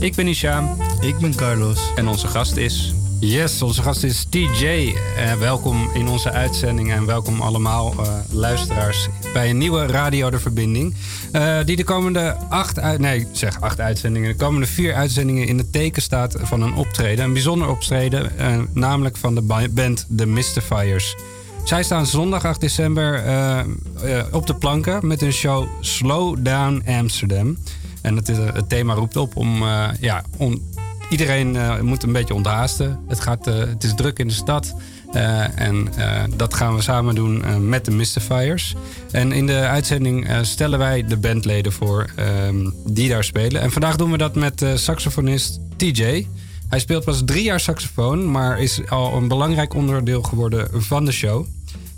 Ik ben Ishaam Ik ben Carlos. en onze gast is... Yes, onze gast is TJ. Eh, welkom in onze uitzending en welkom allemaal eh, luisteraars bij een nieuwe Radio De Verbinding. eh, die de komende acht, uit, nee, zeg acht uitzendingen, de komende vier uitzendingen in het teken staat van een optreden. Een bijzonder optreden, namelijk van de ba- band The Mystifiers. Zij staan zondag 8 december op de planken met hun show Slow Down Amsterdam. En het, is, het thema roept op om, eh, ja, om iedereen eh, moet een beetje onthaasten. Het, gaat, eh, het is druk in de stad. eh, en eh, dat gaan we samen doen eh, met de Mystifiers. En in de uitzending eh, stellen wij de bandleden voor ehm, die daar spelen. En vandaag doen we dat met eh, saxofonist TJ. Hij speelt pas drie jaar saxofoon, maar is al een belangrijk onderdeel geworden van de show.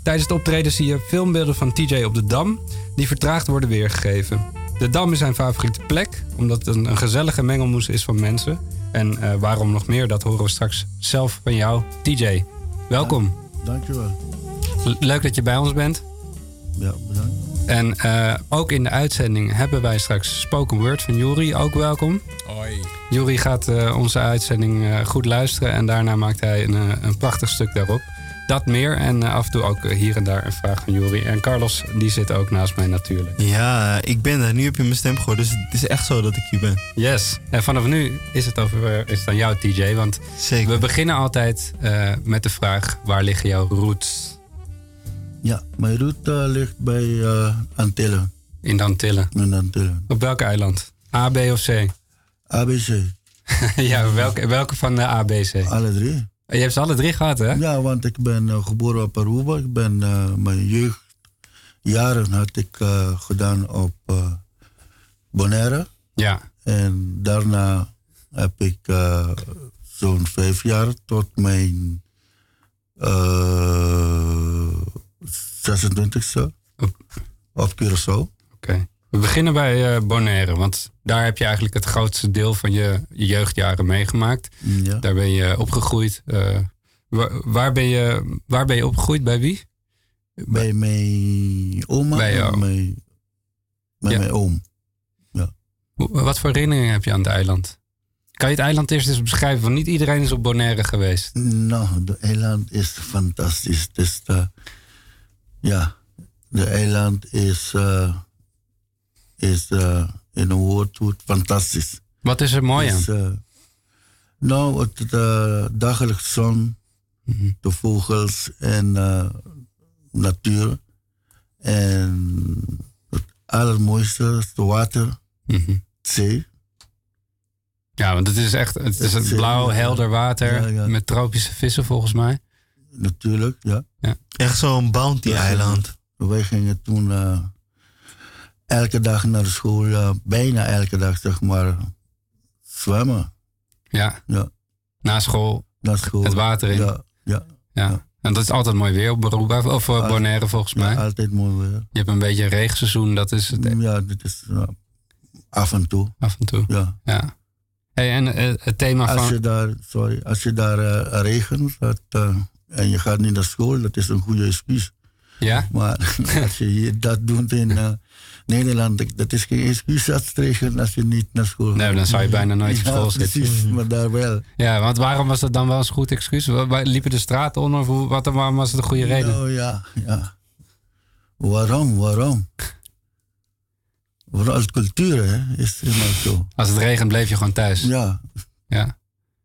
Tijdens het optreden zie je filmbeelden van TJ op de Dam, die vertraagd worden weergegeven. De Dam is zijn favoriete plek, omdat het een, een gezellige mengelmoes is van mensen. En eh, waarom nog meer, dat horen we straks zelf van jou, TJ. Welkom. Dankjewel. L- Leuk dat je bij ons bent. Ja, bedankt. En eh, ook in de uitzending hebben wij straks spoken word van Juri. Ook welkom. Hoi. Juri gaat eh, onze uitzending eh, goed luisteren en daarna maakt hij een, een prachtig stuk daarop. Dat meer en eh, af en toe ook eh, hier en daar een vraag van Juri. En Carlos, die zit ook naast mij natuurlijk. Ja, ik ben er. Nu heb je mijn stem gehoord. Dus het is echt zo dat ik hier ben. Yes. En vanaf nu is het, over, eh, is het aan jou, TJ. Want Zeker. we beginnen altijd eh, met de vraag: waar liggen jouw roots? Ja, mijn route ligt bij eh, Antillen. In de Antillen. In Antillen. Op welk eiland? A, B of C? ABC, ja, welke, welke van de A, B, C? alle drie. Je hebt ze alle drie gehad, hè? Ja, want ik ben eh, geboren op Aruba. Ik ben eh, mijn jeugdjaren had ik eh, gedaan op Bonaire. Ja. En daarna heb ik zo'n vijf jaar tot mijn eh 26e op Curaçao. Oké. We beginnen bij eh, Bonaire, want daar heb je eigenlijk het grootste deel van je, je jeugdjaren meegemaakt. Ja. Daar ben je opgegroeid. Eh, waar, waar, ben je, waar ben je opgegroeid? Bij wie? Bij mijn oma Bij jou. en mijn, bij Ja. mijn oom. Hoe- Wat voor herinneringen heb je aan het eiland? Kan je het eiland eerst eens beschrijven? Want niet iedereen is op Bonaire geweest. Nou, de eiland is fantastisch. Het is de, ja, de eiland is, eh, is eh, in een woord fantastisch. Wat is er mooi aan? Is, eh, nou, het de dagelijks zon, Mhm. de vogels en eh, natuur. En het allermooiste is het water, Mhm. zee. Ja, want het is echt het is het blauw, eh, helder water ja, ja. met tropische vissen volgens mij. Natuurlijk, ja. Echt zo'n bounty-eiland. Wij gingen toen eh, elke dag naar de school, ja, bijna elke dag zeg maar, zwemmen. Ja. Ja. Na school Naar school. het water in. Ja. Ja, ja. En dat is altijd mooi weer op Aruba of eh, Bonaire volgens mij. ja, altijd mooi weer. Je hebt een beetje een regenseizoen, dat is het Ja, dit is ja, af en toe. af en toe. Ja. Ja. Hey, en eh, het thema Als je van... daar, sorry, als je daar eh, regent dat, en je gaat niet naar school, dat is een goede excuus. Ja? Maar als je dat doet in Nederland, dat is geen excuus als je niet naar school gaat. Nee, dan zou je bijna nooit op Ja, school zitten. Precies, maar daar wel. Ja, want waarom was dat dan wel eens een goed excuus? Liepen de straten onder of wat, waarom was het een goede reden? Nou ja, ja. Waarom, waarom? Vooral cultuur, hè, is helemaal zo. Als het regent bleef je gewoon thuis. Ja, Ja.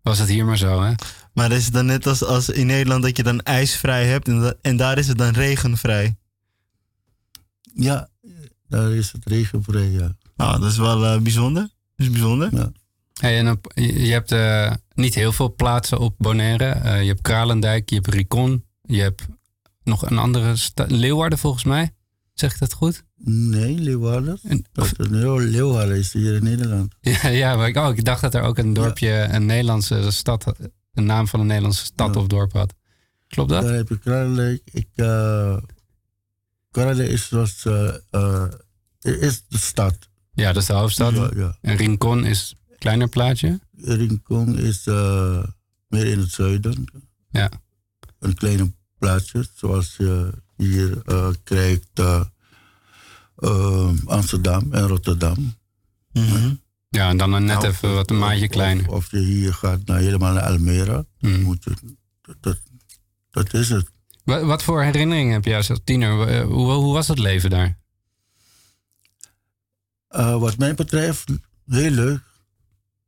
Was het hier maar zo, hè? Maar is het dan net als, als in Nederland dat je dan ijsvrij hebt en, en daar is het dan regenvrij? ja, daar is het regenvrij, ja. Nou, dat is wel eh, bijzonder. Dat is bijzonder. ja. Hey, en op, je hebt eh, niet heel veel plaatsen op Bonaire. Eh, je hebt Kralendijk, je hebt Ricon. Je hebt nog een andere stad, Leeuwarden volgens mij. Zeg ik dat goed? Nee, Leeuwarden. En- Leeuw- Leeuwarden is hier in Nederland. Ja, ja maar ik, oh, ik dacht dat er ook een dorpje, een Nederlandse stad, had- een naam van een Nederlandse stad Ja. of dorp had. Klopt dat? Daar heb je Kralelijk. Ik, Kralelijk is, was, eh, eh, is de stad. Ja, dat is de hoofdstad. Ja, ja. En Rincon is een kleiner plaatje. Rincon is eh, meer in het zuiden. Ja. Een kleine plaatsje, zoals je hier eh, krijgt Amsterdam en Rotterdam. Mhm. Ja, en dan een net Nou, even wat een maatje kleiner. Of, of je hier gaat naar, helemaal naar Almere. Mm. Moet je, dat, dat, dat is het. Wat, wat voor herinneringen heb jij als tiener? Eh, Hoe, hoe was het leven daar? Eh, wat mij betreft, heel leuk.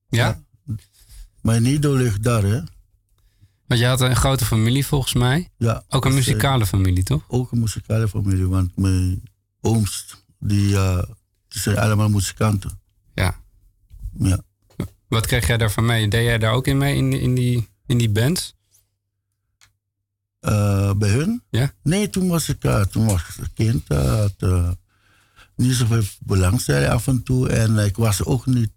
Ja? Mijn nido ligt daar, hè? Want je had een grote familie volgens mij. Ja, Ook een dus, eh, muzikale familie, toch? ook een muzikale familie, want mijn ooms, die, die zijn allemaal muzikanten. Ja. Ja. Wat kreeg jij daarvan mee? Deed jij daar ook in mee in, die- in, die, in die band? Eh, bij hun? Ja? Nee, toen was ik, eh, toen was ik kind. had eh, niet zoveel belangstelling af en toe. En ik was ook niet,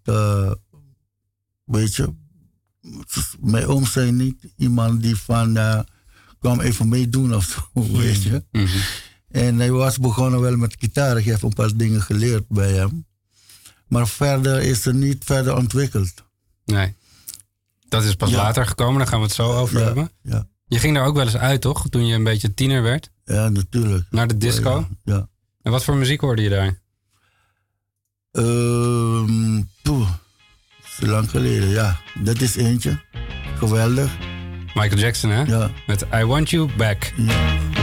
weet je, mijn ooms zijn niet iemand die van, kwam even meedoen of zo, weet je. Mhm. En hij was begonnen wel met gitaar. Ik heb een paar dingen geleerd bij hem. Maar verder is er niet verder ontwikkeld. Nee. Dat is pas Ja. later gekomen, daar gaan we het zo over Ja, hebben. ja. Je ging daar ook wel eens uit, toch? Toen je een beetje tiener werd. Ja, natuurlijk. Naar de disco. Ja. ja. En wat voor muziek hoorde je daar? Ehm, poeh, lang geleden, ja. Dat is eentje. Geweldig. Michael Jackson, hè? Ja. Met I Want You Back. ja.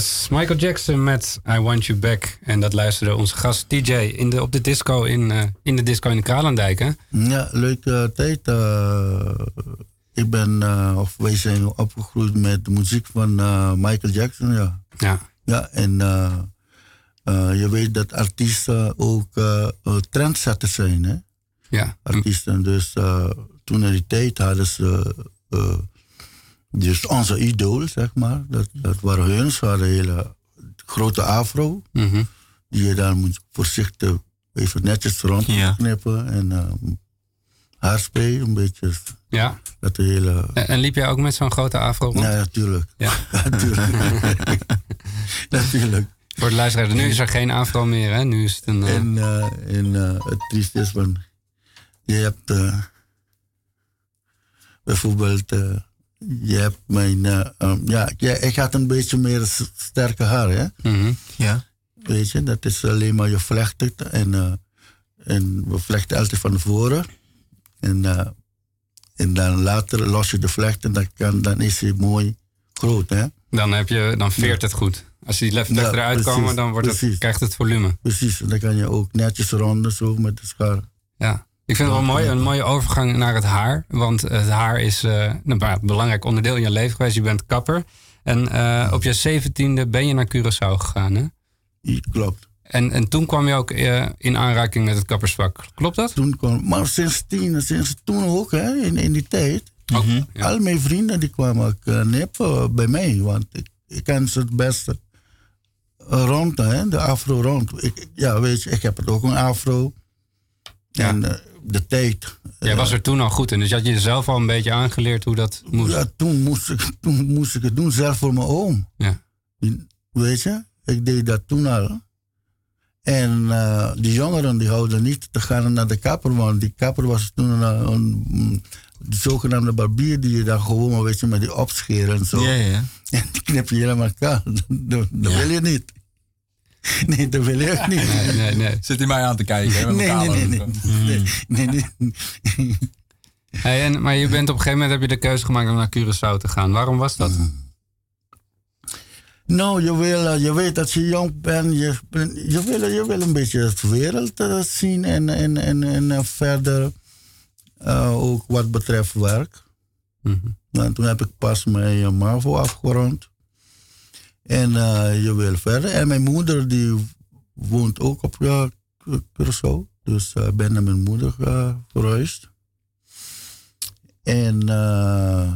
Yes, Michael Jackson met I Want You Back. En dat luisterde onze gast DJ in de, op de disco in, eh, in de disco in de Kralendijk, hè? Ja, leuke tijd. eh, ik ben, eh, of wij zijn opgegroeid met de muziek van Michael Jackson, ja. Ja. Ja, en je weet dat artiesten ook trendsetters zijn, hè? Ja. Artiesten. Dus toen in die tijd hadden ze. Dus onze idool, zeg maar. Dat, dat waren hun. Ze hadden een hele grote afro. Mhm. Die je daar moet voorzichtig even netjes rond Ja. knippen. En eh, haarspray, een beetje. Ja. Dat de hele. En, en liep jij ook met zo'n grote afro rond? Ja, natuurlijk. Ja. natuurlijk. natuurlijk. Voor de luisteraar, nu is er geen afro meer, hè? Nu is het een... eh, En, eh, en het triest is van, je hebt bijvoorbeeld, je hebt mijn, um, ja, ja, ik had een beetje meer sterke haar, hè. mhm. Ja. Weet je, dat is alleen maar je vlecht het en, eh, en we vlechten altijd van voren. En, eh, en dan later los je de vlecht en dan, kan, dan is hij mooi groot, hè. Dan, heb je, dan veert het goed. Als die left Ja, eruit precies, komen, dan wordt het, krijgt het volume. Precies, en dan kan je ook netjes ronden zo met de schaar. Ja. Ik vind het wel mooi, een mooie overgang naar het haar. Want het haar is eh, een be- belangrijk onderdeel in je leven geweest. Je bent kapper. En eh, op je zeventiende ben je naar Curaçao gegaan, hè? Klopt. En, en toen kwam je ook eh, in aanraking met het kappersvak. Klopt dat? Toen kwam, maar sinds, tien, sinds toen ook, hè, in, in die tijd. Oh, Mhm. ja. Al mijn vrienden die kwamen ook nippen bij mij. Want ik, ik ken ze het beste rond, hè, de afro rond. Ik, ja, weet je, ik heb het ook een afro. Ja. En de tijd. Jij was er toen al goed in. Dus je had jezelf al een beetje aangeleerd hoe dat moest. Ja, toen moest, ik, toen moest ik het doen, zelf voor mijn oom. Ja. Weet je, ik deed dat toen al. En eh, die jongeren die houden niet te gaan naar de kapper, want die kapper was toen een, een, een de zogenaamde barbier die je dan gewoon, weet je, met die opscheren en zo. Ja, ja. En die knip je helemaal kaal. Dat, dat wil je niet. Nee, dat wil je ook niet. Nee, nee, nee. Zit hij mij aan te kijken? Nee, elkaar nee, nee, lopen? nee. nee, nee, nee. Hey, en, maar je bent op een gegeven moment heb je de keuze gemaakt om naar Curaçao te gaan. Waarom was dat? Nou, je, wil, eh, je weet dat je jong bent, je, je, wil, je wil een beetje de wereld eh, zien en, en, en, en eh, verder eh, ook wat betreft werk. Mhm. Nou, toen heb ik pas mijn MAVO afgerond. En eh, je wil verder. En mijn moeder die woont ook op uh, Curaçao. Dus ik ben naar mijn moeder eh, verhuisd. En eh,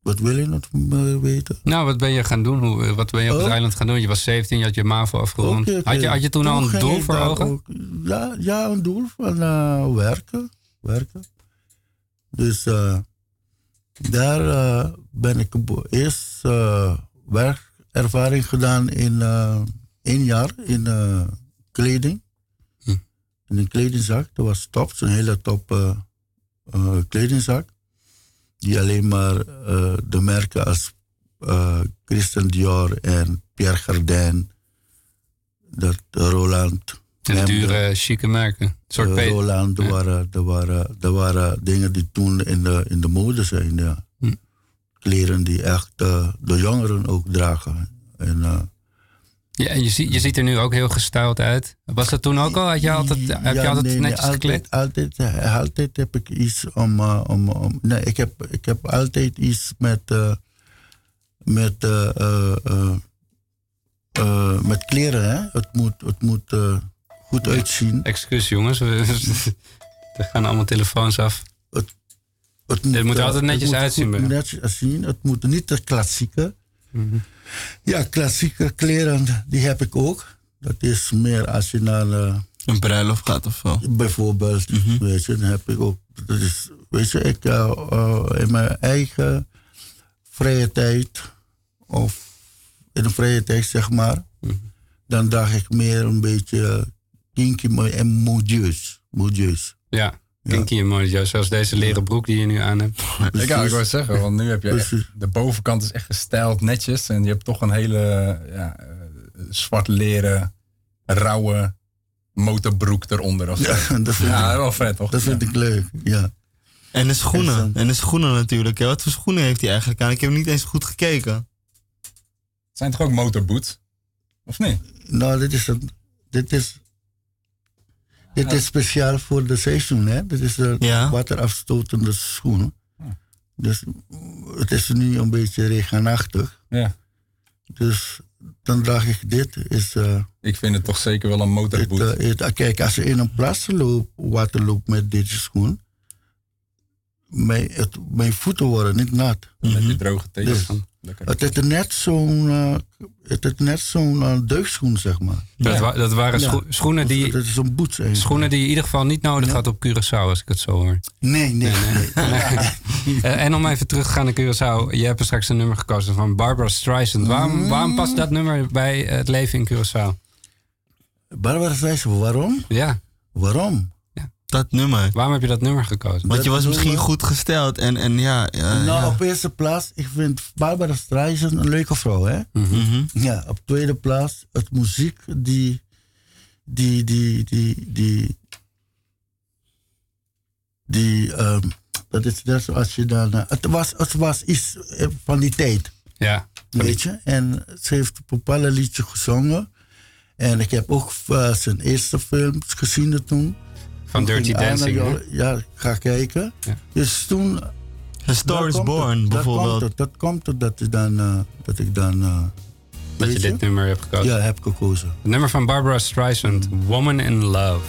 wat wil je nog eh, weten? Nou, wat ben je gaan doen? Hoe, wat ben je op het Oh. eiland gaan doen? Je was 17, je had je MAVO afgerond. Had, je, had je toen al een doel voor ogen? ook- ja, ja, een doel van eh, werken. werken. Dus eh, daar eh, ben ik eerst eh, werkervaring gedaan in eh één jaar in eh, kleding. Hm. In een kledingzak. Dat was top, zo'n hele top eh, eh, kledingzak. Die alleen maar de merken als Christian Dior en Pierre Cardin, dat Roland. En dure, chique merken. Een soort Roland, er, Ja. waren, er, waren, er waren dingen die toen in de, in de mode zijn. Ja. Kleren die echt eh, de jongeren ook dragen. En, eh, Ja, en je, ziet, je ziet er nu ook heel gestyled uit. Was dat toen ook al? Had je altijd, heb je altijd nee, netjes gekleed? altijd, altijd, eh, altijd heb ik iets om. om, om nee, ik heb, ik heb altijd iets met. met, met kleren, hè? Het moet, het moet goed uitzien. Excuus jongens, we, er gaan allemaal telefoons af. Het Het moet er altijd netjes het moet uitzien. Netjes. Het moet niet de klassieke. Mhm. Ja, klassieke kleren, die heb ik ook. Dat is meer als je naar. eh, Een bruiloft gaat of zo. Bijvoorbeeld, weet je, dan heb ik ook. Dat is, weet je, ik eh, eh, in mijn eigen vrije tijd, of in de vrije tijd zeg maar, dan draag ik meer een beetje kinky mooi en modieus. modieus. Ja, kinky en mooi. Zoals deze leren broek die je nu aan hebt. Ik, wou zeggen, want nu heb je echt, de bovenkant is echt gestyled netjes. En je hebt toch een hele ja, eh, zwart leren, rauwe motorbroek eronder. Of. Ja, dat vind, Ja, ik, wel vet toch? dat vind ik leuk, ja. En de schoenen. En de schoenen natuurlijk. hè. Wat voor schoenen heeft hij eigenlijk aan? Ik heb niet eens goed gekeken. Het zijn toch ook motorboots? Of niet? Nou, dit is, een, dit is, dit is speciaal voor de seizoen, hè. Dit is de Ja. waterafstotende schoenen. Dus het is nu een beetje regenachtig. Ja. Dus dan draag ik dit. Is, eh, Ik vind het toch zeker wel een motorboot. eh, ah, kijk, als je in een plas loopt, water loopt met deze schoen, mijn, het, mijn voeten worden niet nat. Dan heb je droge tegels Dus-. Het is net zo'n uh, het is net zo'n eh, deugdschoen, zeg maar. Dat, wa- dat waren Ja. scho- schoenen, die, Het is een schoenen die je in ieder geval niet nodig had op Curaçao, als ik het zo hoor. Nee, nee, nee. Eh, en om even terug te gaan naar Curaçao. Je hebt er straks een nummer gekozen van Barbara Streisand. Waarom, waarom past dat nummer bij het leven in Curaçao? Barbara Streisand, waarom? Ja, Waarom? Dat nummer. waarom heb je dat nummer gekozen? Want je was Dat misschien nummer- goed gesteld en, en ja. ja, nou, ja. op eerste plaats, ik vind Barbara Streisand een leuke vrouw, hè? Mhm. Ja, op tweede plaats, het muziek die, die, die, die, die, die, ehm, dat is net zoals je dan, eh, het was, het was iets eh, van die tijd, Ja, weet je. En ze heeft een bepaalde liedje gezongen. En ik heb ook eh, zijn eerste films gezien toen. Van Dirty Dancing. Ja, ik ga kijken. Ja. Dus toen... A Star daar is Born, het, bijvoorbeeld. Komt het, dat komt het dat ik dan... eh, dat ik dan eh, Dat je dit nummer hebt gekozen. Ja, heb gekozen. Het nummer van Barbara Streisand, Woman in Love.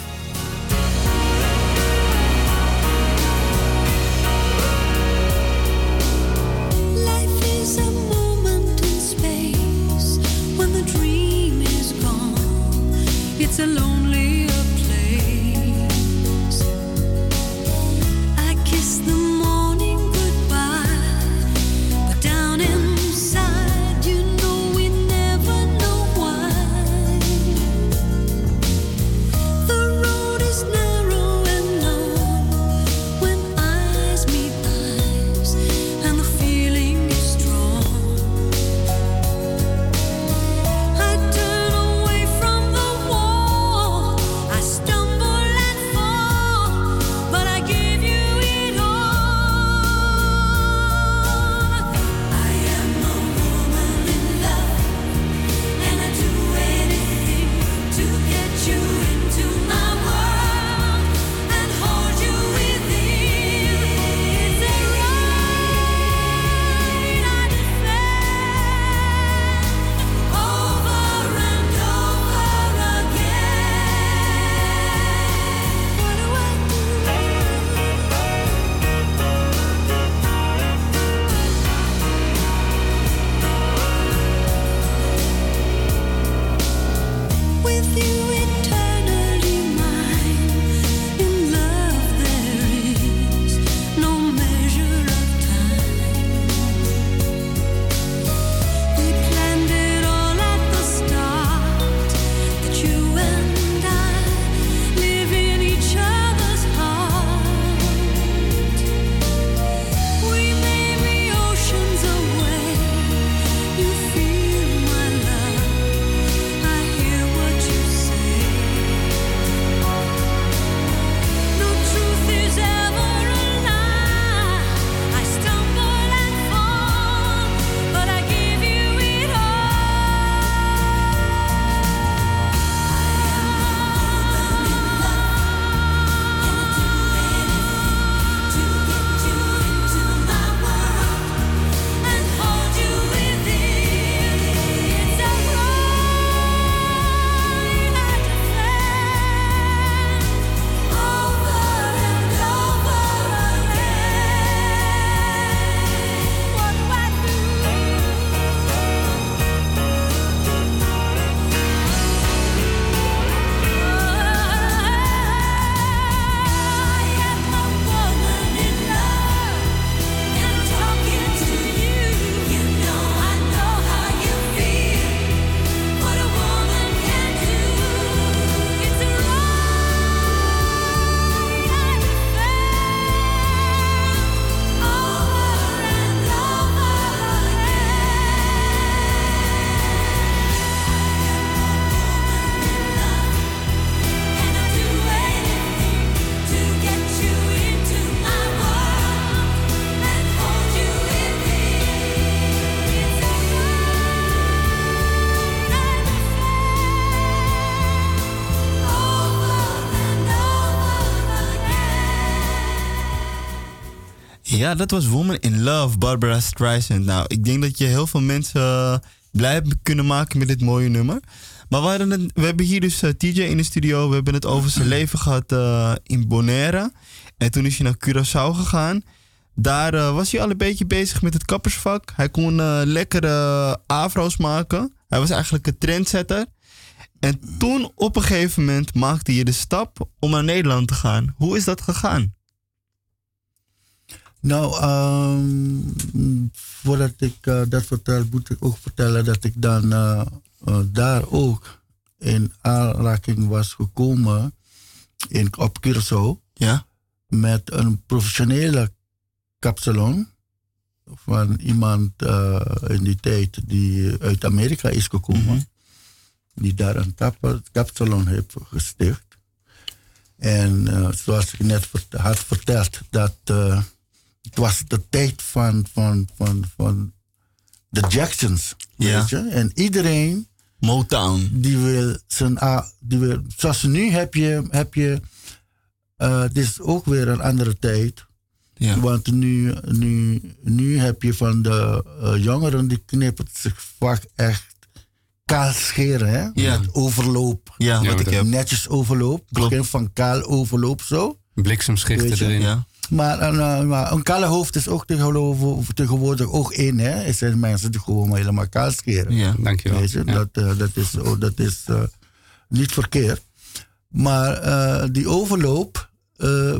Ja, dat was Woman in Love, Barbara Streisand. Nou, ik denk dat je heel veel mensen blij hebben kunnen maken met dit mooie nummer. Maar we, hebben hier dus eh, TJ in de studio. We hebben het over zijn leven gehad eh, in Bonaire. En toen is hij naar Curaçao gegaan. Daar eh, was hij al een beetje bezig met het kappersvak. Hij kon eh, lekkere afro's maken. Hij was eigenlijk een trendsetter. En toen op een gegeven moment maakte je de stap om naar Nederland te gaan. Hoe is dat gegaan? Nou, ehm, voordat ik eh, dat vertel, moet ik ook vertellen dat ik dan eh, eh, daar ook in aanraking was gekomen in, op Curaçao Ja? met een professionele kapsalon van iemand in die tijd die uit Amerika is gekomen. Die daar een kap, kapsalon heeft gesticht. En zoals ik net had verteld, dat het was de tijd van, van, van, van de Jacksons. Ja. Weet je? En iedereen Motown. die wil zijn. a- Die wil, zoals nu heb je. Heb je eh, het is ook weer een andere tijd. Ja. Want nu, nu, nu heb je van de eh, jongeren die knippen zich vaak echt kaal scheren. Hè? Ja. Met overloop. Ja, Ja, wat ik dat- heb. Netjes overloop. Klopt. Begin van kaal overloop zo. Bliksemschichten erin. Ja. Maar een, eh, een kale hoofd is ook tegenwoordig, tegenwoordig ook in. Hè? Er zijn mensen die gewoon helemaal kaal scheren. Ja. Dankjewel. Weet je, Ja. dat, eh, dat is, oh, dat is eh, niet verkeerd. Maar die overloop,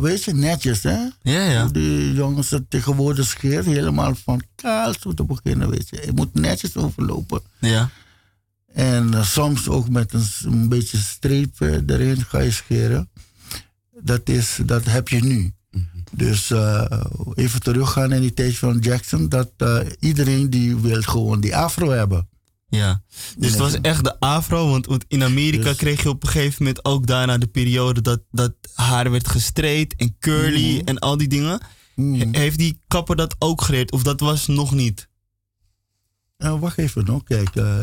weet je, netjes hè. Ja, ja. Hoe die jongens het tegenwoordig scheert, helemaal van kaal zo te beginnen, weet je. Je moet netjes overlopen. Ja. En soms ook met een, een beetje streep erin ga je scheren. Dat, is, dat heb je nu. Dus eh, even teruggaan in die tijd van Jackson. Dat eh, iedereen die wil gewoon die afro hebben. Ja, dus het was echt de afro, want, want in Amerika Dus- kreeg je op een gegeven moment ook daarna de periode dat, dat haar werd gestraight en curly Mhm. en al die dingen. He- heeft die kapper dat ook geleerd of dat was nog niet? Nou, wacht even nog. Kijk, eh,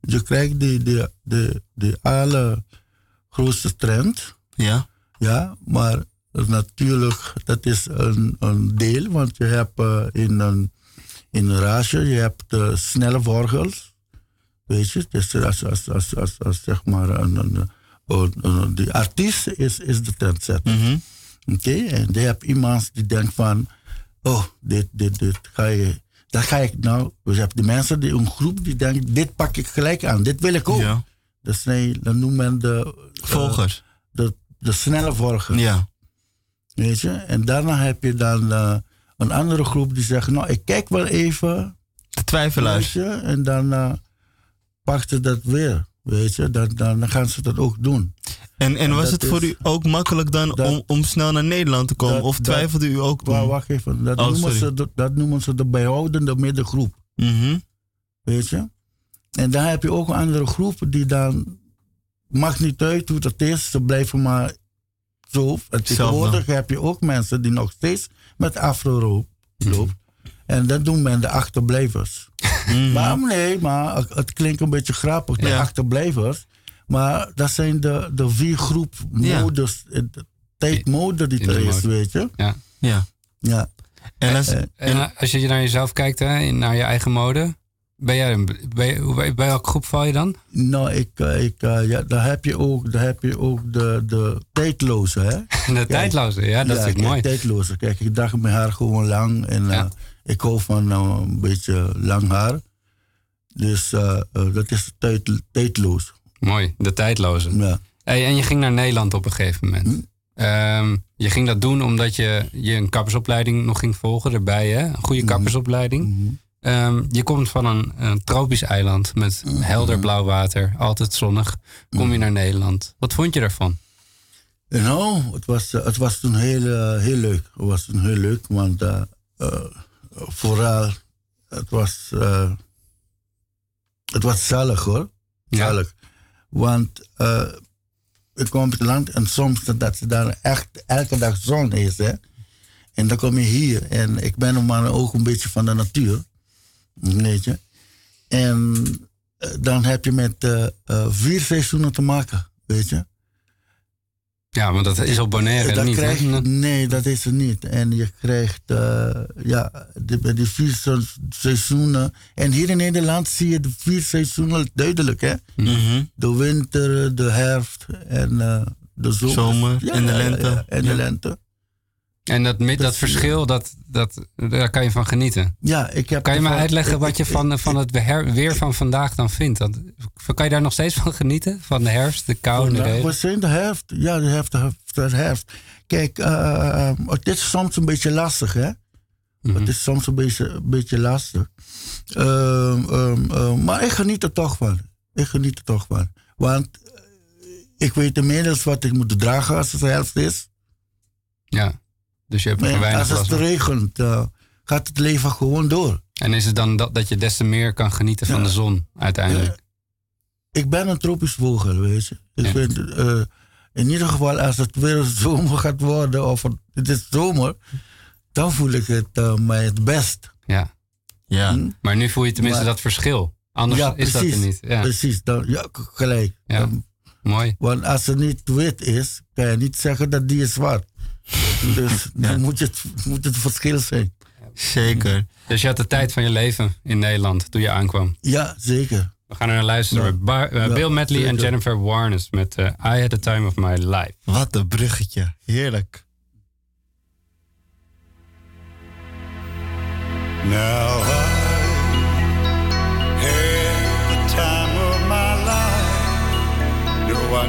je krijgt de, de, de, de allergrootste trend. Ja, Ja, maar natuurlijk, dat is een, een deel. Want je hebt eh, in een, in een raasje, je hebt eh, snelle vorgels. Weet je, dus als, als, als, als, als zeg maar een, een, een, een- de artiest is, is de trendsetter. Mhm. Oké, en je hebt iemand die denkt van, oh, dit, dit, dit ga je, dat ga ik nou. Dus je hebt de mensen, die, een groep die denkt, dit pak ik gelijk aan, dit wil ik ook. ja. Dat, zijn, dat noemen men de, eh, Volgers. de, de snelle volgers. Ja, Weet je? En daarna heb je dan eh, een andere groep die zegt, nou, ik kijk wel even. de Weet twijfelaars. je? En dan eh pakt ze dat weer. Weet je? Dan, dan, gaan ze dat ook doen. En, en was het voor is- u ook makkelijk dan dat- om, om snel naar Nederland te komen? dat- of dat- twijfelde u ook toen? wacht even, dat, Oh, noemen sorry. ze, de- dat noemen ze de bijhoudende middengroep. Mhm. Weet je? En dan heb je ook een andere groep die dan, maakt niet uit hoe dat is, ze blijven maar zo. En tegenwoordig heb je ook mensen die nog steeds met afro ro- lopen. En dat doen men de achterblijvers. Mhm. Maar nee, maar het- klinkt een beetje grappig, de Ja. achterblijvers. Maar dat zijn de, de vier groep Ja. modes, eh, de tijdmode die er is, weet je. Ja. Ja. Ja. En als, Eh, En eh, als je naar jezelf kijkt, hè, in- naar je eigen mode, ben jij een, hoe- bij welke groep val je dan? Nou, ik, eh, ik, eh, ja, daar heb je ook, daar heb je ook de, de tijdloze, hè. De tijdloze, ja, dat is kijk, natuurlijk mooi. tijdloze. Kijk, ik dacht mijn haar gewoon lang. En Ja. eh, ik hou van eh, een beetje lang haar. Dus dat is tijd, tijdloos. Mooi, de tijdloze. Ja. Hey, en je ging naar Nederland op een gegeven moment. Hm. Ehm, je ging dat doen omdat je, je een kappersopleiding nog ging volgen erbij, hè? Een goede Hm. Ehm, je komt van een, een tropisch eiland met Hm. helder blauw water, altijd zonnig. Kom je naar Nederland. Wat vond je daarvan? Nou, het was, eh, het was toen heel, eh, heel leuk. Het was toen heel leuk, want eh, vooral, het was, het was zalig hoor. Ja. Zalig. Want ik kwam op het land en soms dat ze daar echt elke dag zon is. Hè? En dan kom je hier en ik ben maar ook een beetje van de natuur. Weet je. En eh, dan heb je met eh, eh, vier seizoenen te maken, weet je. Ja, want dat is op Bonaire dat niet. krijg nee, dat is er niet. En je krijgt eh, ja, de, bij de vier se- seizoenen. En hier in Nederland zie je de vier seizoenen duidelijk. Hè? Mhm. De winter, de herfst en de zomer. Zomer en de lente. en de lente. En dat, mi- dat verschil, dat, dat, daar kan je van genieten. Ja, ik heb Kan je me uitleggen ik- wat je ik- van, van het weer van vandaag dan vindt? Dat, kan je daar nog steeds van genieten? Van de herfst, de kou en de Vandaag, regen? we zijn de herfst. Ja, de herfst. De herfst. Kijk, eh, het is soms een beetje lastig, hè? Mhm. Het is soms een beetje, een beetje lastig. Ehm, ehm, ehm, maar ik geniet er toch van. Ik geniet er toch van. Want eh, ik weet inmiddels wat ik moet dragen als het herfst is. Ja, dus je hebt En weinig als het regent, eh, gaat het leven gewoon door. En is het dan dat, dat je des te meer kan genieten van de zon uiteindelijk? Ik ben een tropisch vogel, weet je. Ik Ja. vind, eh, in ieder geval, als het weer zomer gaat worden, of het, is zomer, dan voel ik het eh, mij het best. Ja. Ja. Hm? Maar nu voel je tenminste Maar- dat verschil. Anders ja, is dat er niet. Ja, Precies, dan, ja, gelijk. Ja. Dan- mooi. want als het niet wit is, kan je niet zeggen dat die is zwart. Dus dan moet, het, moet het verschil zijn. Zeker. Dus je had de tijd van je leven in Nederland toen je aankwam. Ja, zeker. We gaan er naar luisteren. Ja. Bar- eh, Ja, Bill Medley en. Jennifer Warnes met eh, I Had the Time of My Life. Wat een bruggetje. Heerlijk. Now I had the time of my life. No, I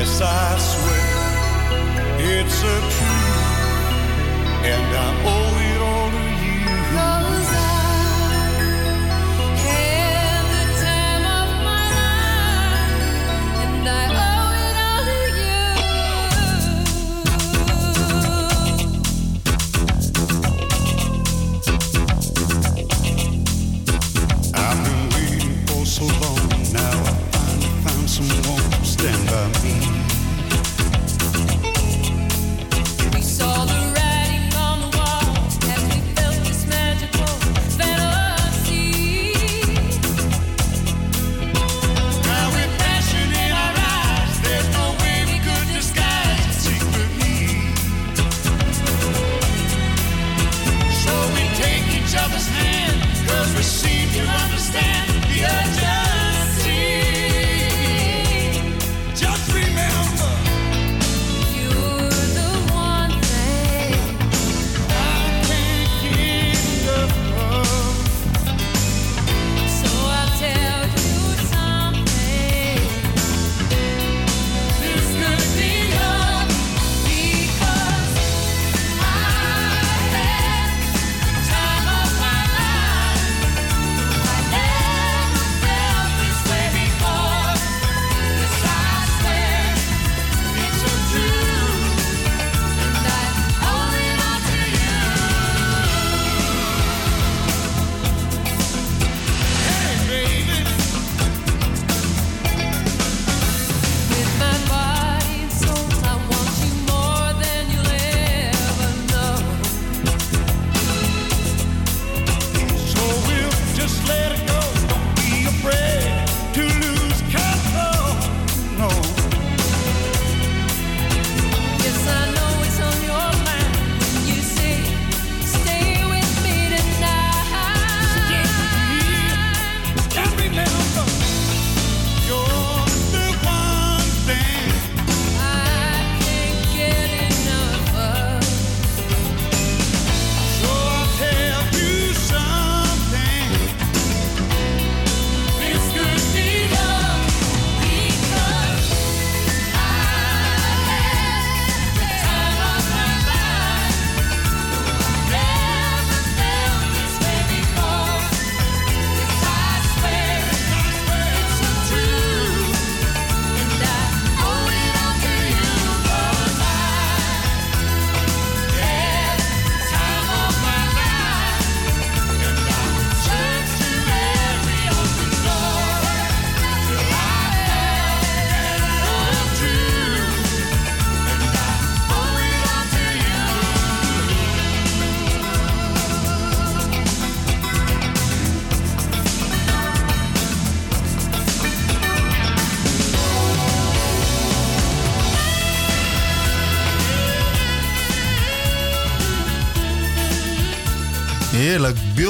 Yes, I swear it's a truth, and I owe it all to you. Cause I had the time of my life, and I owe it all to I've been waiting for so long. Now I finally found someone to stand by me.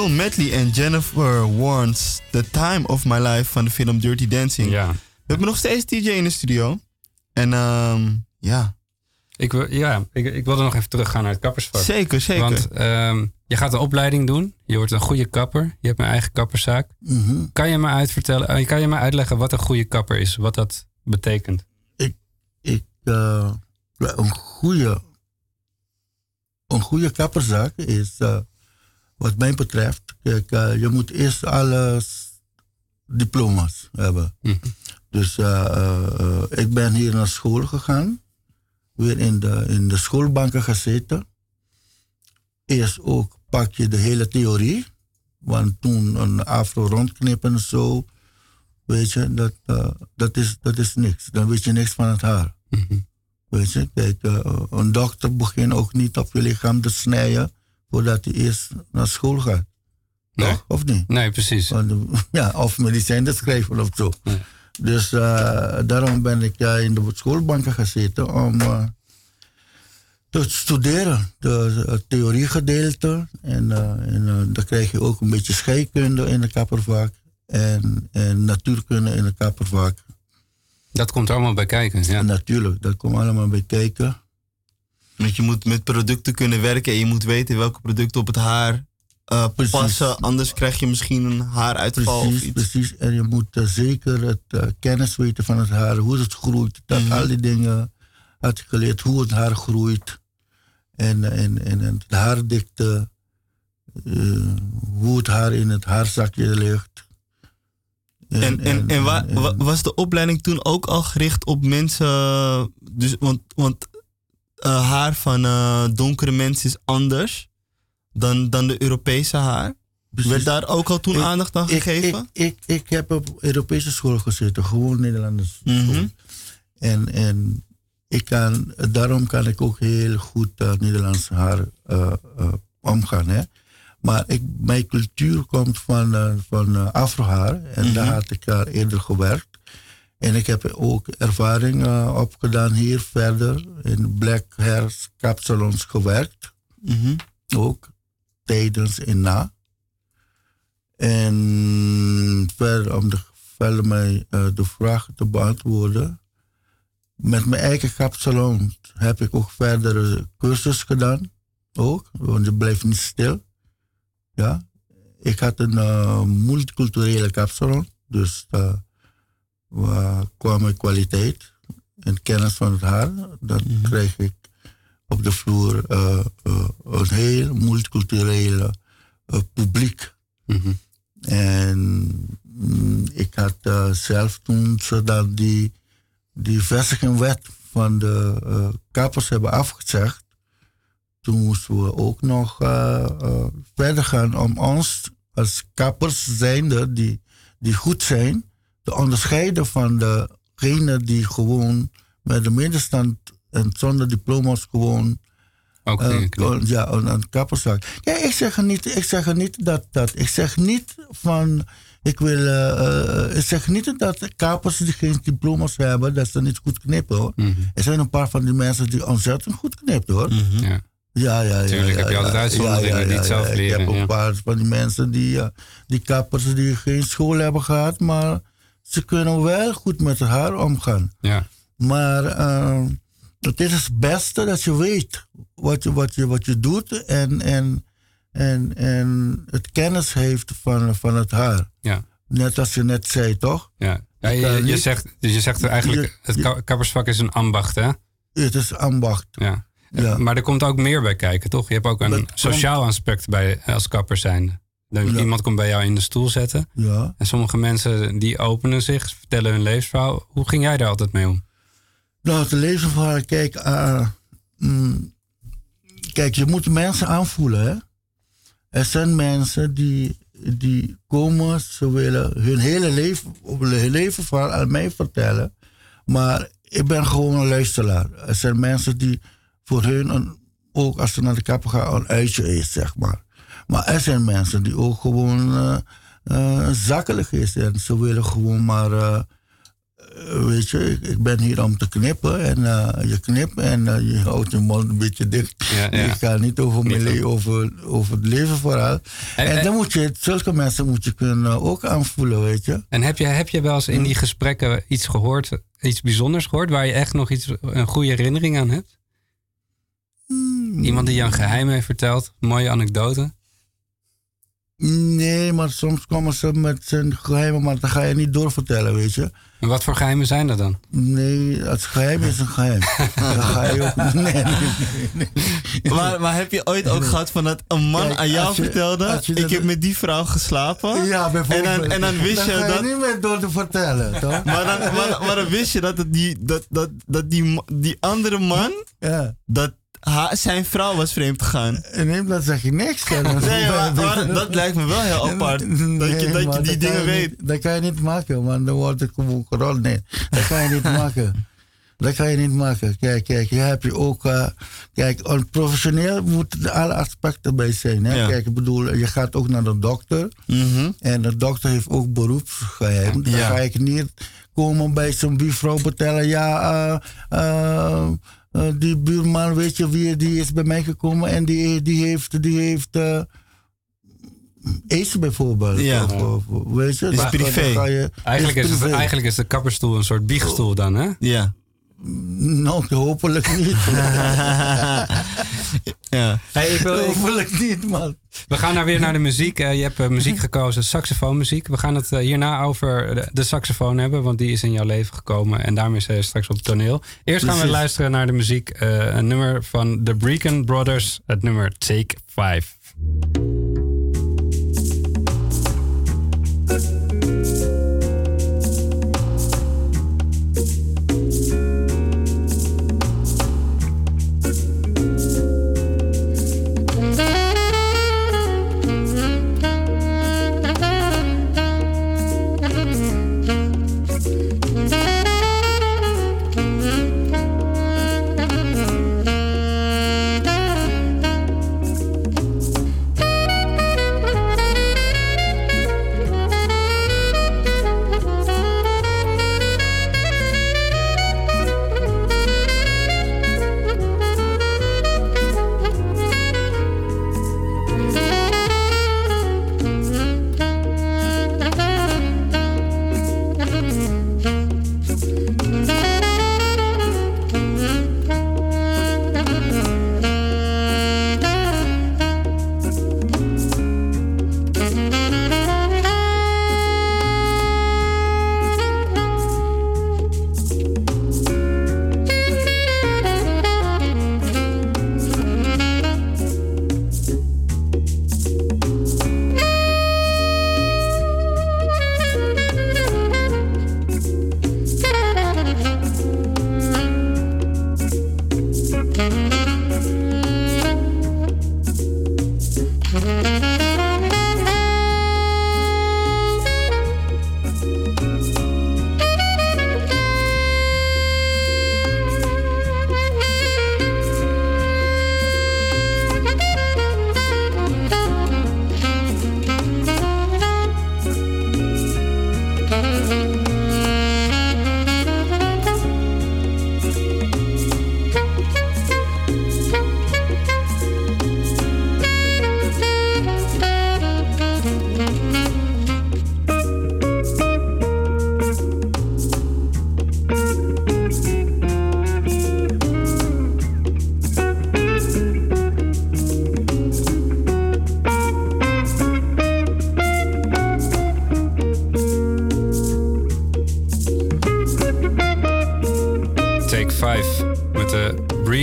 Bill Medley en Jennifer Warnes. The Time of My Life van de film Dirty Dancing. Ja. We hebben nog steeds DJ in de studio. En ehm, ja, Ik, wil- ja, ik, ik wilde nog even teruggaan naar het kappersvak. zeker, zeker. Want ehm, je gaat een opleiding doen. Je wordt een goede kapper. Je hebt een eigen kapperszaak. Mhm. Kan je me uitvertellen, eh, kan je me uitleggen wat een goede kapper is? Wat dat betekent? ik, eh, een goede, een goede kapperzaak is, eh, wat mij betreft, kijk, eh, je moet eerst alle diploma's hebben. Mhm. Dus eh, eh, ik ben hier naar school gegaan, weer in de, in de schoolbanken gezeten. Eerst ook pak je de hele theorie, want toen een afro rondknippen en zo, weet je, dat, dat, is, dat is niks. Dan weet je niks van het haar. Mhm. Weet je, kijk, een dokter begint ook niet op je lichaam te snijden voordat hij eerst naar school gaat. Nee. Toch? Of niet? Nee, precies. Want, ja, of medicijnen schrijven of zo. Ja. Dus eh, daarom ben ik eh, in de schoolbanken gezeten om eh, te studeren. De, het theoriegedeelte. En, eh, en dan krijg je ook een beetje scheikunde in de kappervak. En, en natuurkunde in de kappervak. Dat komt allemaal bij kijken. Ja. Natuurlijk, dat komt allemaal bij kijken. Want je moet met producten kunnen werken en je moet weten welke producten op het haar eh, passen. Anders krijg je misschien een haaruitval of Precies, iets. precies. En je moet eh, zeker het eh, kennis weten van het haar, hoe het groeit. Dat Mhm. al die dingen had ik geleerd, hoe het haar groeit. En, en, en, en de haardikte, hoe het haar in het haarzakje ligt. En, en, en, wa- en- wa- was de opleiding toen ook al gericht op mensen? Dus, want want eh, haar van eh, donkere mensen is anders dan, dan de Europese haar. precies. Werd daar ook al toen Ik- aandacht aan gegeven? Ik, ik, ik heb op Europese school gezeten, gewoon Nederlandse school. Mhm. En, en ik kan, daarom kan ik ook heel goed uh, Nederlands haar omgaan. Hè? Maar ik, mijn cultuur komt van, van afrohaar en daar had ik daar eerder gewerkt. En ik heb ook ervaring eh, opgedaan hier verder in black hair kapsalons gewerkt. Mhm. Ook tijdens en na. En verder, om de, verder mij, eh, de vraag te beantwoorden. Met mijn eigen kapsalon heb ik ook verdere cursus gedaan. Ook, want je blijft niet stil. Ja. Ik had een eh, multiculturele kapsalon. Dus uh, waar kwam mijn kwaliteit en kennis van het haar. Dan kreeg ik op de vloer eh, eh, een heel multiculturele eh, publiek. Mhm. En mm, ik had zelf toen ze dan die, die vestigingwet van de kappers hebben afgezegd. Toen moesten we ook nog verder gaan om ons als kappers zijnde die, die goed zijn, te onderscheiden van degenen die gewoon met de middenstand en zonder diploma's gewoon Ook eh, dingen knippen. ja, een, kapperszaak. Ja, ik zeg er niet, ik zeg er niet dat, dat. Ik zeg niet van. Ik wil. eh, eh, ik zeg niet dat kapers die geen diploma's hebben, dat ze niet goed knippen hoor. Mhm. Er zijn een paar van die mensen die ontzettend goed knippen hoor. Ja. Ja, ja, ja. Tuurlijk ja, heb je altijd ja, uitzonderingen ja, ja, die het zelf ja. leren, Ik heb ja. een paar van die mensen die, eh, die kappers die geen school hebben gehad, maar ze kunnen wel goed met haar omgaan. Ja. Maar eh, het is het beste dat je weet wat je, wat je, wat je doet en, en, en, en het kennis heeft van, van het haar. Ja. Net als je net zei, toch? Ja. Ja, je, zegt, dus je zegt eigenlijk, het kappersvak is een ambacht, hè? Het is ambacht. Ja. Ja. Maar er komt ook meer bij kijken, toch? Je hebt ook een Dat komt- sociaal aspect bij als kapper zijnde. Dan Ja. Iemand komt bij jou in de stoel zetten. Ja. En sommige mensen die openen zich, vertellen hun levensverhaal. Hoe ging jij daar altijd mee om? Nou, lezen van, kijk, eh, mm, kijk, je moet mensen aanvoelen, hè. Er zijn mensen die, die komen, ze willen hun hele leven, hun leven verhaal aan mij vertellen. Maar ik ben gewoon een luisteraar. Er zijn mensen die voor hun, een, ook als ze naar de kapper gaan, een uitje is, zeg maar. Maar er zijn mensen die ook gewoon eh, zakelijk is. En ze willen gewoon maar... eh, weet je, ik, ik ben hier om te knippen. En je knipt en je houdt je mond een beetje dicht. Ja, ja. Je gaat niet over, mijn over, over het leven vooral. En- En, en- dan moet je, zulke mensen moet je kunnen ook aanvoelen, weet je. En heb je, heb je wel eens in die gesprekken iets gehoord, iets bijzonders gehoord, waar je echt nog iets, een goede herinnering aan hebt? Iemand die je een geheim heeft verteld, mooie anekdote. Nee, maar soms komen ze met zijn geheimen, maar dat ga je niet doorvertellen, weet je. En wat voor geheimen zijn dat dan? Nee, het geheim is een geheim. dan ga je ook... Nee, nee, nee. nee. Maar, maar heb je ooit ook gehad van dat een man Kijk, aan jou je- vertelde... je ik dat- heb met die vrouw geslapen? Ja, en bijvoorbeeld. dan, en dan wist Dan je ga dat... niet meer door te vertellen, toch? Maar dan, maar, maar dan wist je dat, het die, dat, dat, dat die, die andere man... Ja. Dat ha- zijn vrouw was vreemd gegaan. Nee, dan zeg je niks. Nee, maar, maar dat lijkt me wel heel apart. Dat je, dat je die dingen je weet. niet- dat kan je niet maken, man. Dan wordt het gerold. Nee, dat kan je niet maken. Dat kan je niet maken. Kijk, kijk, hier heb je ook... eh, kijk, on- professioneel moeten alle aspecten bij zijn. Hè? Ja. Kijk, ik bedoel, je gaat ook naar de dokter. Mhm. En de dokter heeft ook beroepsgeheim. Dan Ja. ga ik niet komen bij zo'n buurvrouw vertellen... Ja, eh, eh, eh, die buurman, weet je wie, die is bij mij gekomen... en die, die heeft... Die heeft eh, AIDS bijvoorbeeld. Ja. Of, of- of- weet je? Is privé. je- Eigenlijk is, het, privé. eigenlijk is de kapperstoel een soort biechtstoel dan, hè? Ja. Nou, hopelijk niet. ja. Hey, ik wil, ik- hopelijk niet, man. we gaan nou weer naar de muziek. Je hebt eh, muziek gekozen, saxofoonmuziek. We gaan het eh, hierna over de, de saxofoon hebben, want die is in jouw leven gekomen. En daarmee is straks op het toneel. Eerst gaan we Precies. luisteren naar de muziek. eh, een nummer van The Breaken Brothers, het nummer Take 5.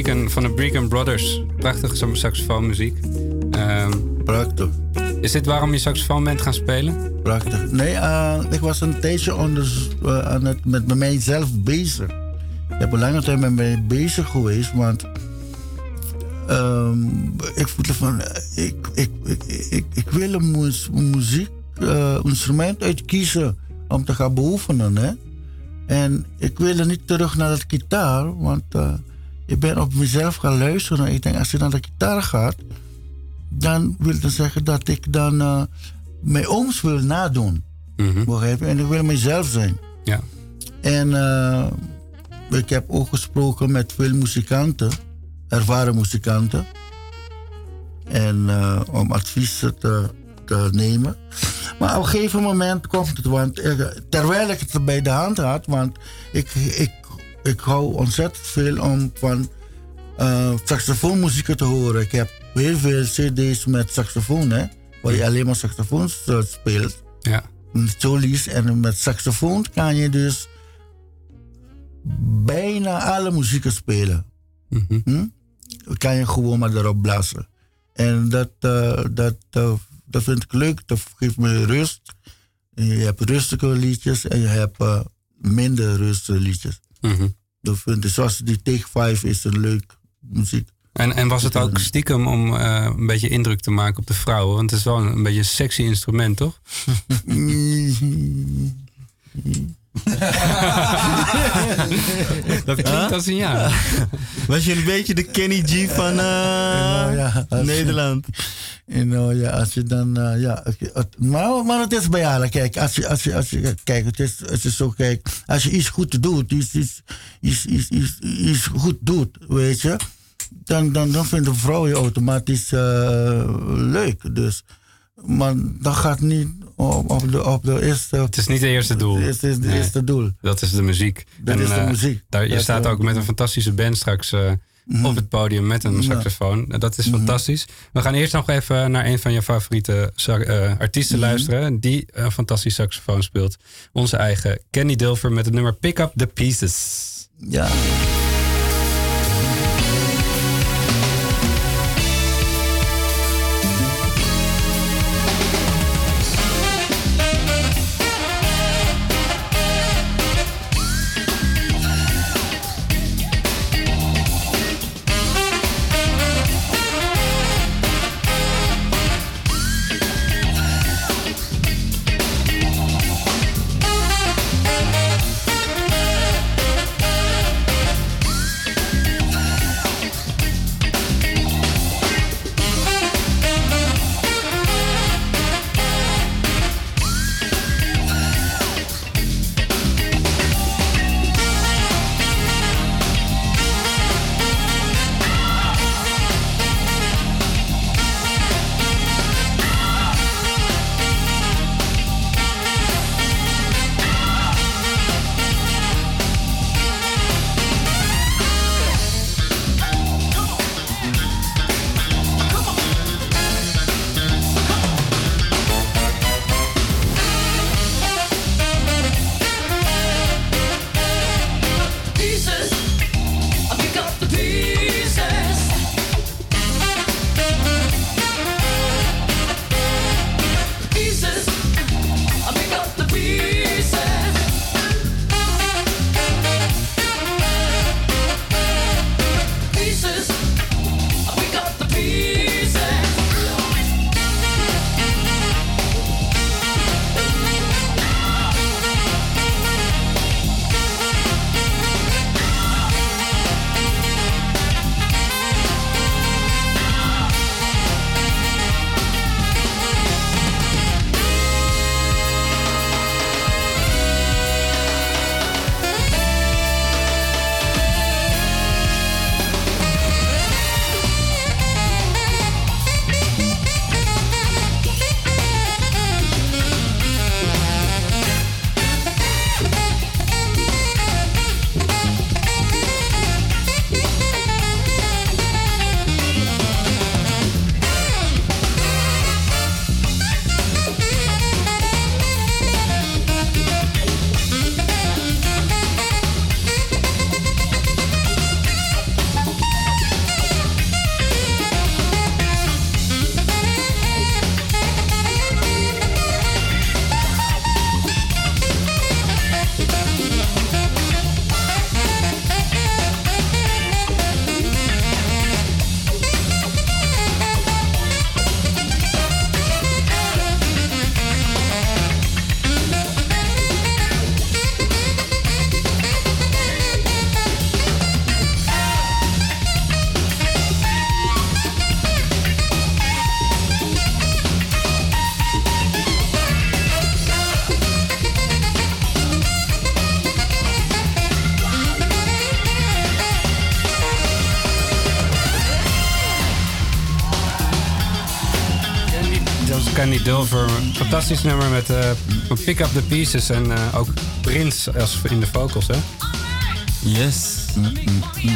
Van de Bregan Brothers. Prachtige sa- saxofoonmuziek. Ehm, Prachtig. is dit waarom je saxofoon bent gaan spelen? Prachtig. Nee, eh, ik was een tijdje onder, eh, aan het, met mijzelf bezig. Ik heb een lange tijd met mij bezig geweest, want ehm, ik voelde van, eh, ik, ik, ik, ik, ik wil een mu- muziek, eh, instrument uitkiezen om te gaan beoefenen. Hè? En ik wilde niet terug naar de gitaar, want ik ben op mezelf gaan luisteren. Ik denk, als je naar de gitaar gaat, dan wil dat zeggen dat ik dan eh, mijn ooms wil nadoen. Begrijp je? En ik wil mezelf zijn. Ja. En eh, ik heb ook gesproken met veel muzikanten, ervaren muzikanten. En eh, om advies te, te nemen. Maar op een gegeven moment komt het, want terwijl ik het bij de hand had, want ik, ik, ik hou ontzettend veel om van eh saxofoonmuziek te horen. Ik heb heel veel CD's met saxofoon, hè, waar je alleen maar saxofoon eh, speelt. Ja. Solies. En met saxofoon kan je dus bijna alle muzieken spelen. Hm? Kan je gewoon maar erop blazen. En dat, eh, dat, dat vind ik leuk. Dat geeft me rust. En je hebt rustige liedjes en je hebt minder rustige liedjes. Vind ik, zoals die Take 5 is een leuk muziek. En, en was het ook stiekem om eh, een beetje indruk te maken op de vrouwen? Want het is wel een, een beetje een sexy instrument, toch? Dat klinkt als een ja. Was je een beetje de Kenny G van eh, Nou ja, als- Nederland? En nou ja, als je dan, eh, ja, je- maar, maar het is bij alle, kijk, als je, als je, als je, kijk, het is, het is zo, kijk, als je iets goed doet, iets, iets, iets, iets, iets, iets goed doet, weet je, dan, dan, dan vindt de vrouw je automatisch eh, leuk, dus, maar dat gaat niet op, op, de, op de eerste... Het is niet het eerste doel. Het is het Nee. eerste doel. Dat is de muziek. Dat is de eh, muziek. Daar, je Dat, staat eh, ook met een fantastische band straks eh, op het podium met een saxofoon. Dat is fantastisch. We gaan eerst nog even naar een van je favoriete artiesten luisteren. Die een fantastisch saxofoon speelt. Onze eigen Kenny Dilfer met het nummer Pick Up The Pieces. Ja. Dulver. Fantastisch nummer met eh, Pick Up The Pieces en eh, ook Prince als in de vocals, hè? Yes.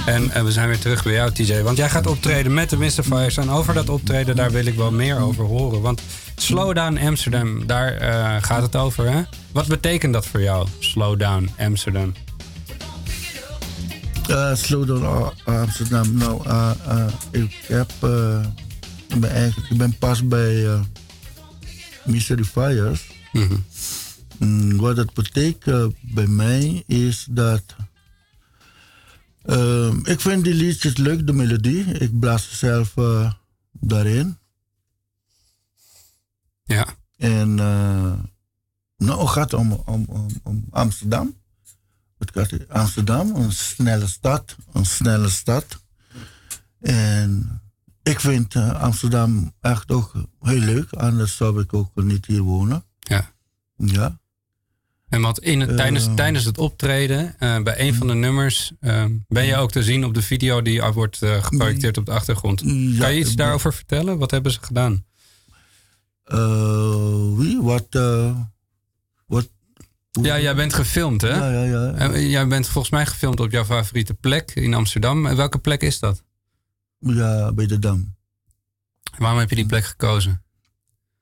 En we zijn weer terug bij jou, TJ. Want jij gaat optreden met de Mystifiers. En over dat optreden, daar wil ik wel meer over horen. Want Slowdown Amsterdam, daar eh, gaat het over, hè? Wat betekent dat voor jou, Slowdown Amsterdam? Uh, Slowdown uh, Amsterdam. Nou, uh, uh, ik heb. Uh, ik, ben eigenlijk, ik ben pas bij Mystery Fires. Mhm. Mm, wat het betekent bij mij is dat. Uh, ik vind die liedjes leuk, de melodie. Ik blaas zelf uh, daarin. Ja. En. Uh, nou, het gaat om, om, om, om Amsterdam. Het gaat Amsterdam, een snelle stad. Een snelle stad. En ik vind uh, Amsterdam echt ook heel leuk. Anders zou ik ook niet hier wonen. Ja. Ja. En want in het, tijdens, Eh. tijdens het optreden, uh, bij een van de nummers, uh, ben je ook te zien op de video die wordt geprojecteerd op de achtergrond. Ja, kan je iets daarover vertellen? Wat hebben ze gedaan? Wie? Wat? wat? Ja, jij bent gefilmd, hè? Ja, ja, ja. En jij bent volgens mij gefilmd op jouw favoriete plek in Amsterdam. En welke plek is dat? Ja, bij de Dam. Waarom heb je die plek gekozen?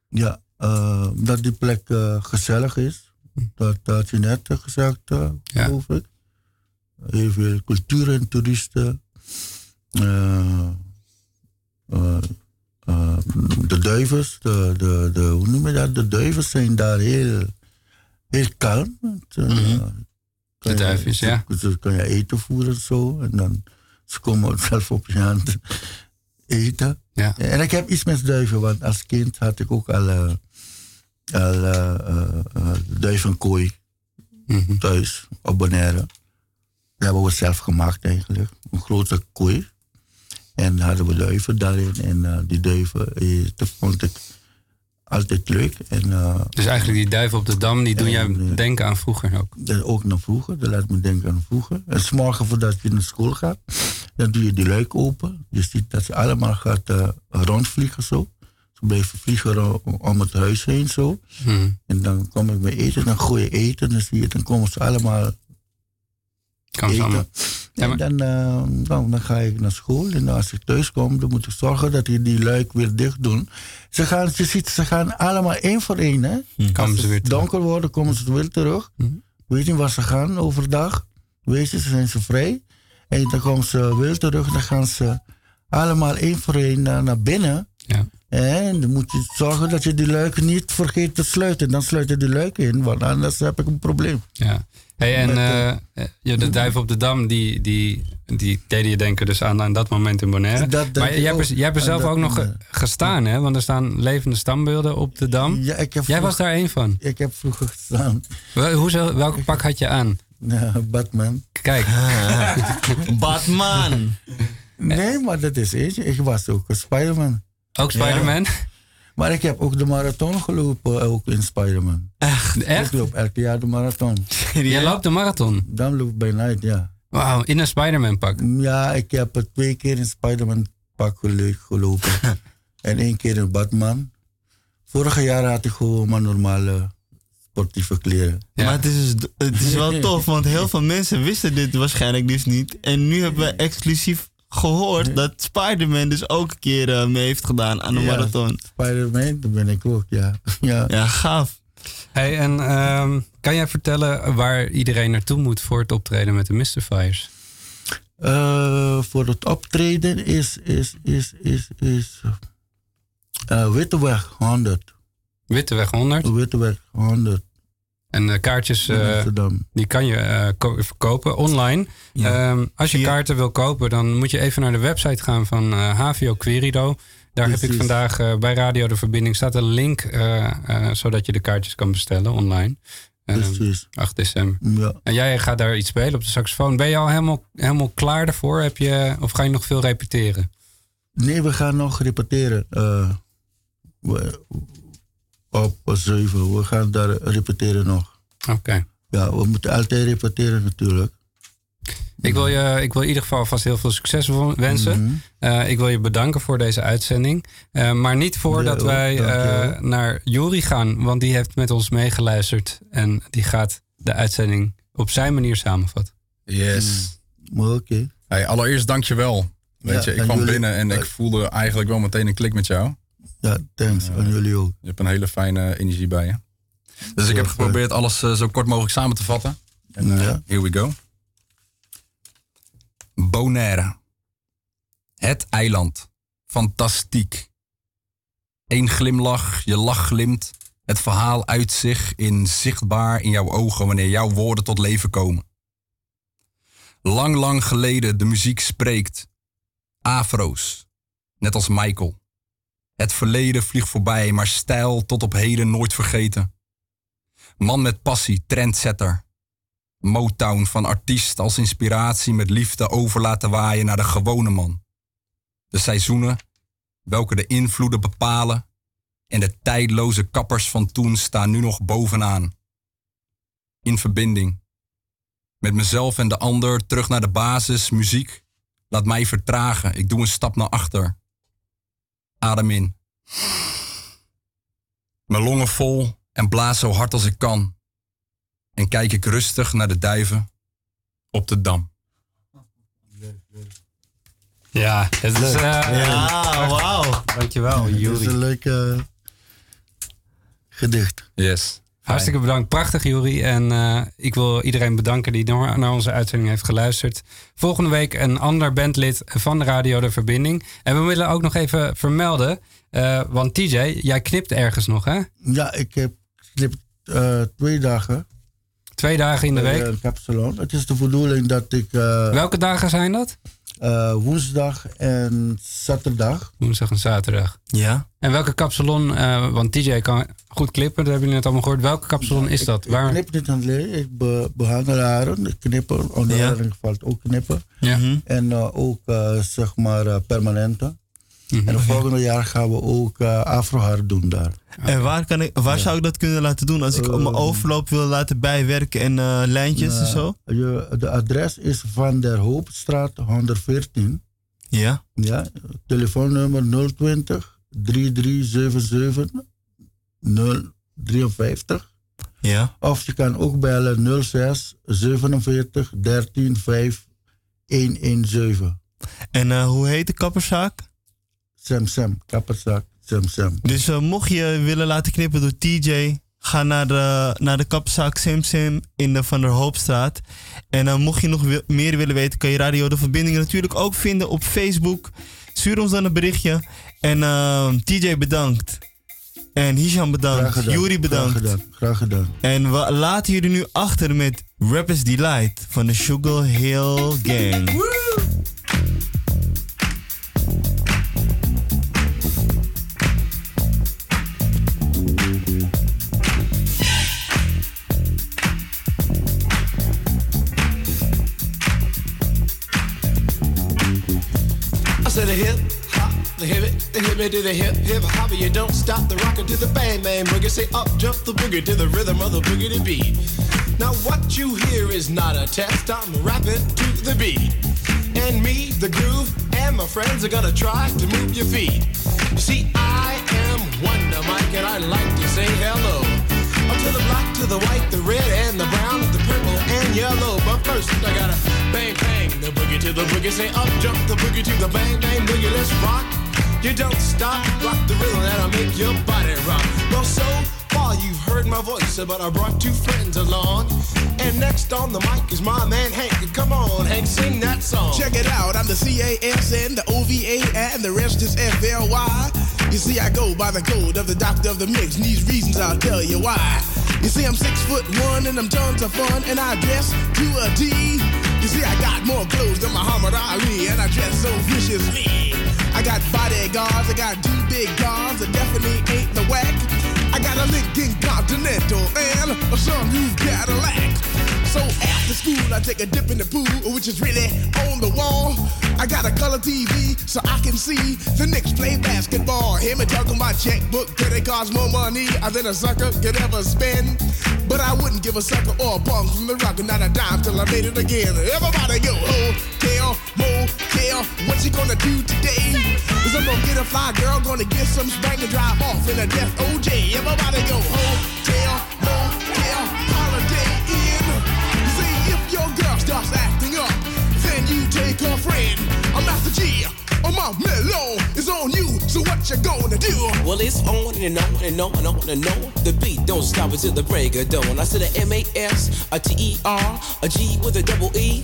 Ja, uh, dat die plek uh, gezellig is. Dat had je net gezegd, ja. geloof ik. Heel veel cultuur en toeristen. de duivens, de, de, de, hoe noem je dat? De duivens zijn daar heel, heel kalm. Mm -hmm. De duivens, ja. Dus kan je eten voeren en zo. En dan ze komen zelf op je hand eten. Ja. En ik heb iets met duiven, want als kind had ik ook al, uh, al uh, uh, duivenkooi Mhm. mm -hmm. thuis op Bonaire. Dat hebben we zelf gemaakt eigenlijk. Een grote kooi. En hadden we duiven daarin. En die duiven, dat vond ik altijd leuk. En, dus eigenlijk die duiven op de dam, die doen jij denken aan vroeger ook? Ook naar vroeger, dat laat me denken aan vroeger. En s'morgen voordat je naar school gaat, dan doe je die luik open. Je ziet dat ze allemaal gaat uh, rondvliegen zo. Ze blijven vliegen om het huis heen zo. Hmm. En dan kom ik bij eten, dan gooi je eten. Dan, zie je, dan komen ze allemaal kan. En dan, uh, nou, dan ga ik naar school. En als ik thuis kom, dan moet ik zorgen dat ik die luik weer dicht doen. Ze gaan, je ziet, ze gaan allemaal één voor één. Hè? Komen als ze weer het donker wordt, komen ze weer terug. Hmm. Weet je waar ze gaan overdag? Weet je, ze zijn ze vrij. En dan komen ze weer terug. Dan gaan ze allemaal één voor één naar, naar binnen. Ja. En dan moet je zorgen dat je die luiken niet vergeet te sluiten. Dan sluit je die luiken in, want anders heb ik een probleem. Ja. Hey, en uh, ja, de duif op de dam, die, die, die deden je denken dus aan, aan dat moment in Bonaire. Dat, maar jij hebt, er, jij hebt er zelf ook nog moment. gestaan, hè? Want er staan levende standbeelden op de dam. Ja, ik heb jij vroeg, was daar één van. Ik heb vroeger gestaan. Wel, hoezo, welke pak had je aan? Ja, Batman. Kijk. Batman! Nee, maar dat is eentje. Ik was ook een Spider-Man. Ook Spider-Man? Ja. Maar ik heb ook de marathon gelopen, ook in Spider-Man. Echt? Echt? Ik loop elk jaar de marathon. Je loopt de marathon? Dan loop ik bij night, ja. Wauw, in een Spider-Man pak? Ja, ik heb het twee keer in Spider-Man pak gelopen. en één keer in Batman. Vorig jaar had ik gewoon maar normale sportieve kleren. Ja. Maar het is, dus het is wel tof, want heel veel mensen wisten dit waarschijnlijk dus niet. En nu hebben we exclusief gehoord dat Spider-Man dus ook een keer uh, mee heeft gedaan aan de ja, marathon. Spider-Man, daar ben ik ook, ja. Ja, ja gaaf. Hey, en um, kan jij vertellen waar iedereen naartoe moet voor het optreden met de Mystifiers? Uh, voor het optreden is, is, is, is, is uh, Witteweg 100. Witteweg 100? Witteweg 100. En de kaartjes, uh, die kan je uh, ko verkopen online. Ja. Um, als je kaarten wil kopen, dan moet je even naar de website gaan van uh, HVO Querido. Daar Precies. heb ik vandaag bij Radio de Verbinding staat een link, zodat je de kaartjes kan bestellen online. Um, 8 december. Ja. En jij gaat daar iets spelen op de saxofoon. Ben je al helemaal, helemaal klaar daarvoor? Heb je, of ga je nog veel repeteren? Nee, we gaan nog repeteren. We, op 7. We gaan daar repeteren nog. Oké. Okay. Ja, we moeten altijd repeteren natuurlijk. Ik wil je ik wil in ieder geval vast heel veel succes wensen. Mhm. Eh, ik wil je bedanken voor deze uitzending. Eh, maar niet voordat Ja, wij eh, naar Jori gaan. Want die heeft met ons meegeluisterd. En die gaat de uitzending op zijn manier samenvatten. Yes. Maar oké. Hey, allereerst dankjewel. Weet Ja, je, ik kwam jullie- binnen en ik voelde eigenlijk wel meteen een klik met jou. Ja, thanks. aan jullie ook. Je hebt een hele fijne energie bij je. Dus ik heb geprobeerd alles zo kort mogelijk samen te vatten. En Ja. here we go. Bonaire. Het eiland. Fantastiek. Eén glimlach, je lach glimt. Het verhaal uit zich in zichtbaar in jouw ogen wanneer jouw woorden tot leven komen. Lang, lang geleden de muziek spreekt. Afro's. Net als Michael. Het verleden vliegt voorbij, maar stijl tot op heden nooit vergeten. Man met passie, trendsetter. Motown van artiest als inspiratie met liefde over laten waaien naar de gewone man. De seizoenen, welke de invloeden bepalen, en de tijdloze kappers van toen staan nu nog bovenaan. In verbinding. Met mezelf en de ander terug naar de basis, muziek. Laat mij vertragen, ik doe een stap naar achter. Adem in. Mijn longen vol en blaas zo hard als ik kan. En kijk ik rustig naar de duiven op de dam. Ja, het is... eh, Ja, wauw. Dankjewel, Het is een leuk eh, gedicht. Yes. Hartstikke bedankt. Prachtig, Juri. En eh, ik wil iedereen bedanken die naar, naar onze uitzending heeft geluisterd. Volgende week een ander bandlid van Radio De Verbinding. En we willen ook nog even vermelden, eh, want TJ, jij knipt ergens nog, hè? Ja, ik heb eh, twee dagen. Twee dagen in de week. een kapsalon. Het is de bedoeling dat ik eh, Welke dagen zijn dat? eh, woensdag en zaterdag. Woensdag en zaterdag. Ja. En welke kapsalon, eh, want TJ kan goed klippen, dat hebben jullie net allemaal gehoord. Welke kapsalon is dat? Ik Waar? knip niet alleen, ik be, behandel haren. Ik knippen, onder Ja. haren valt ook knippen. Ja. Mhm. En eh, ook eh, zeg maar eh, Mhm. En het volgende jaar gaan we ook afrohaar doen daar. En waar, kan ik, waar zou ik dat kunnen laten doen? Als ik op mijn Eh, overloop wil laten bijwerken en eh, lijntjes en zo? Je, de adres is Van der Hoopstraat 114. Ja. Ja, telefoonnummer 020 3377 053. Ja. Of je kan ook bellen 06 47 13 5 117. En hoe heet de kapperszaak? Sam Sam, kapperzak Sam Sam. Dus eh, mocht je willen laten knippen door TJ, ga naar de, naar de kapzaak Sim Sim in de Van der Hoopstraat. En eh, mocht je nog meer willen weten, kan je Radio De Verbinding natuurlijk ook vinden op Facebook. Stuur ons dan een berichtje. En eh, TJ bedankt. En Hisham bedankt. Juri bedankt. Graag gedaan. Graag gedaan. En we laten jullie nu achter met Rappers Delight van de Sugar Hill Gang. To the hip hip hop. You don't stop the rocker to the bang bang boogie. Say up jump the boogie to the rhythm of the boogie to beat. Now what you hear is not a test. I'm rapping to the beat, and me, the groove, and my friends are gonna try to move your feet. You see, I am Wonder Mike, and I like to say hello. Up to the black, to the white, the red, and the brown, the purple, and yellow. But first, I gotta bang, bang, the boogie to the boogie. Say up, jump the boogie to the bang, bang, boogie. Let's rock. You don't stop, rock the rhythm that'll make your body rock. Well, so far you've heard my voice, but I brought two friends along. And next on the mic is my man Hank. Come on, Hank, sing that song. Check it out, I'm the CASN, the OVA, and the rest is FLY. You see, I go by the code of the doctor of the mix, and these reasons I'll tell you why. You see, I'm six foot one, and I'm tons of fun, and I dress to a T. You see, I got more clothes than Muhammad Ali, and I dress so viciously. I got bodyguards, I got two big guns, I definitely ain't the whack. I got a Lincoln Continental and a some new Cadillac. So after school, I take a dip in the pool, which is really on the wall. I got a color TV so I can see the Knicks play basketball. Hear me talking about checkbook, credit cards, more money than a sucker could ever spend. But I wouldn't give a sucker or a punk from the rock, and not a dime till I made it again. Everybody go, hotel, motel, what you gonna do today? Is I'm gonna get a fly girl, gonna get some spank and drive off in a death OJ. Everybody go, hotel, motel, holiday in. See, if your girl starts acting up, then you take her friend. I'm Master G. Oh, my mellow is on you, so what you gonna do? Well, it's on and on and on and on and on. The beat don't stop until the break of dawn. I said a M A S, a T E R, a G with a double E.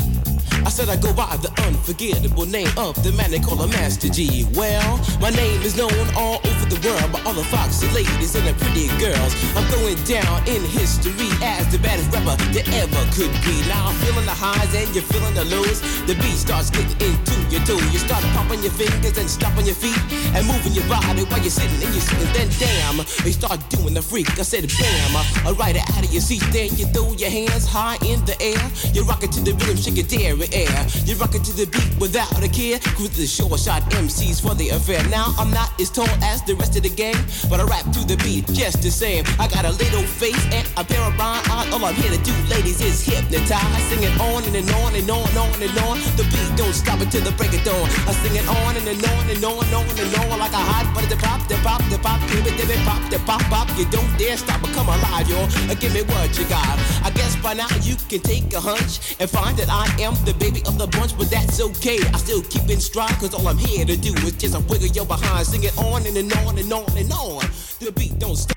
I said I go by the unforgettable name of the man they call a Master G. Well, my name is known all over the world by all the foxy ladies and the pretty girls. I'm going down in history as the baddest rapper that ever could be. Now I'm feeling the highs and you're feeling the lows. The beat starts getting into your toe. You start popping your fingers and stomping your feet and moving your body while you're sitting and you're sitting. Then damn, they start doing the freak. I said bam, I ride it out of your seat. Then you throw your hands high in the air. You rock it to the rhythm, shake your dairy air. You rock it to the beat without a care. Cruise the short shot MCs for the affair. Now I'm not as tall as the rest of the gang, but I rap to the beat just the same. I got a little face and a pair of rhyme eyes. All I'm here to do, ladies, is hypnotize. Sing it on and, and on and on and on and on. The beat don't stop until the break of dawn. I sing it on and, and on and on and on and on like a hot butter. The pop, the pop, the pop, give it, give it, pop, the pop, pop. You don't dare stop or come alive, yo. Uh, Give me what you got. I guess by now you can take a hunch and find that I am the baby of the bunch, but that's okay. I still keep in stride, cause all I'm here to do is just a wiggle your behind. Sing it on and, and on and on and on. The beat don't stop.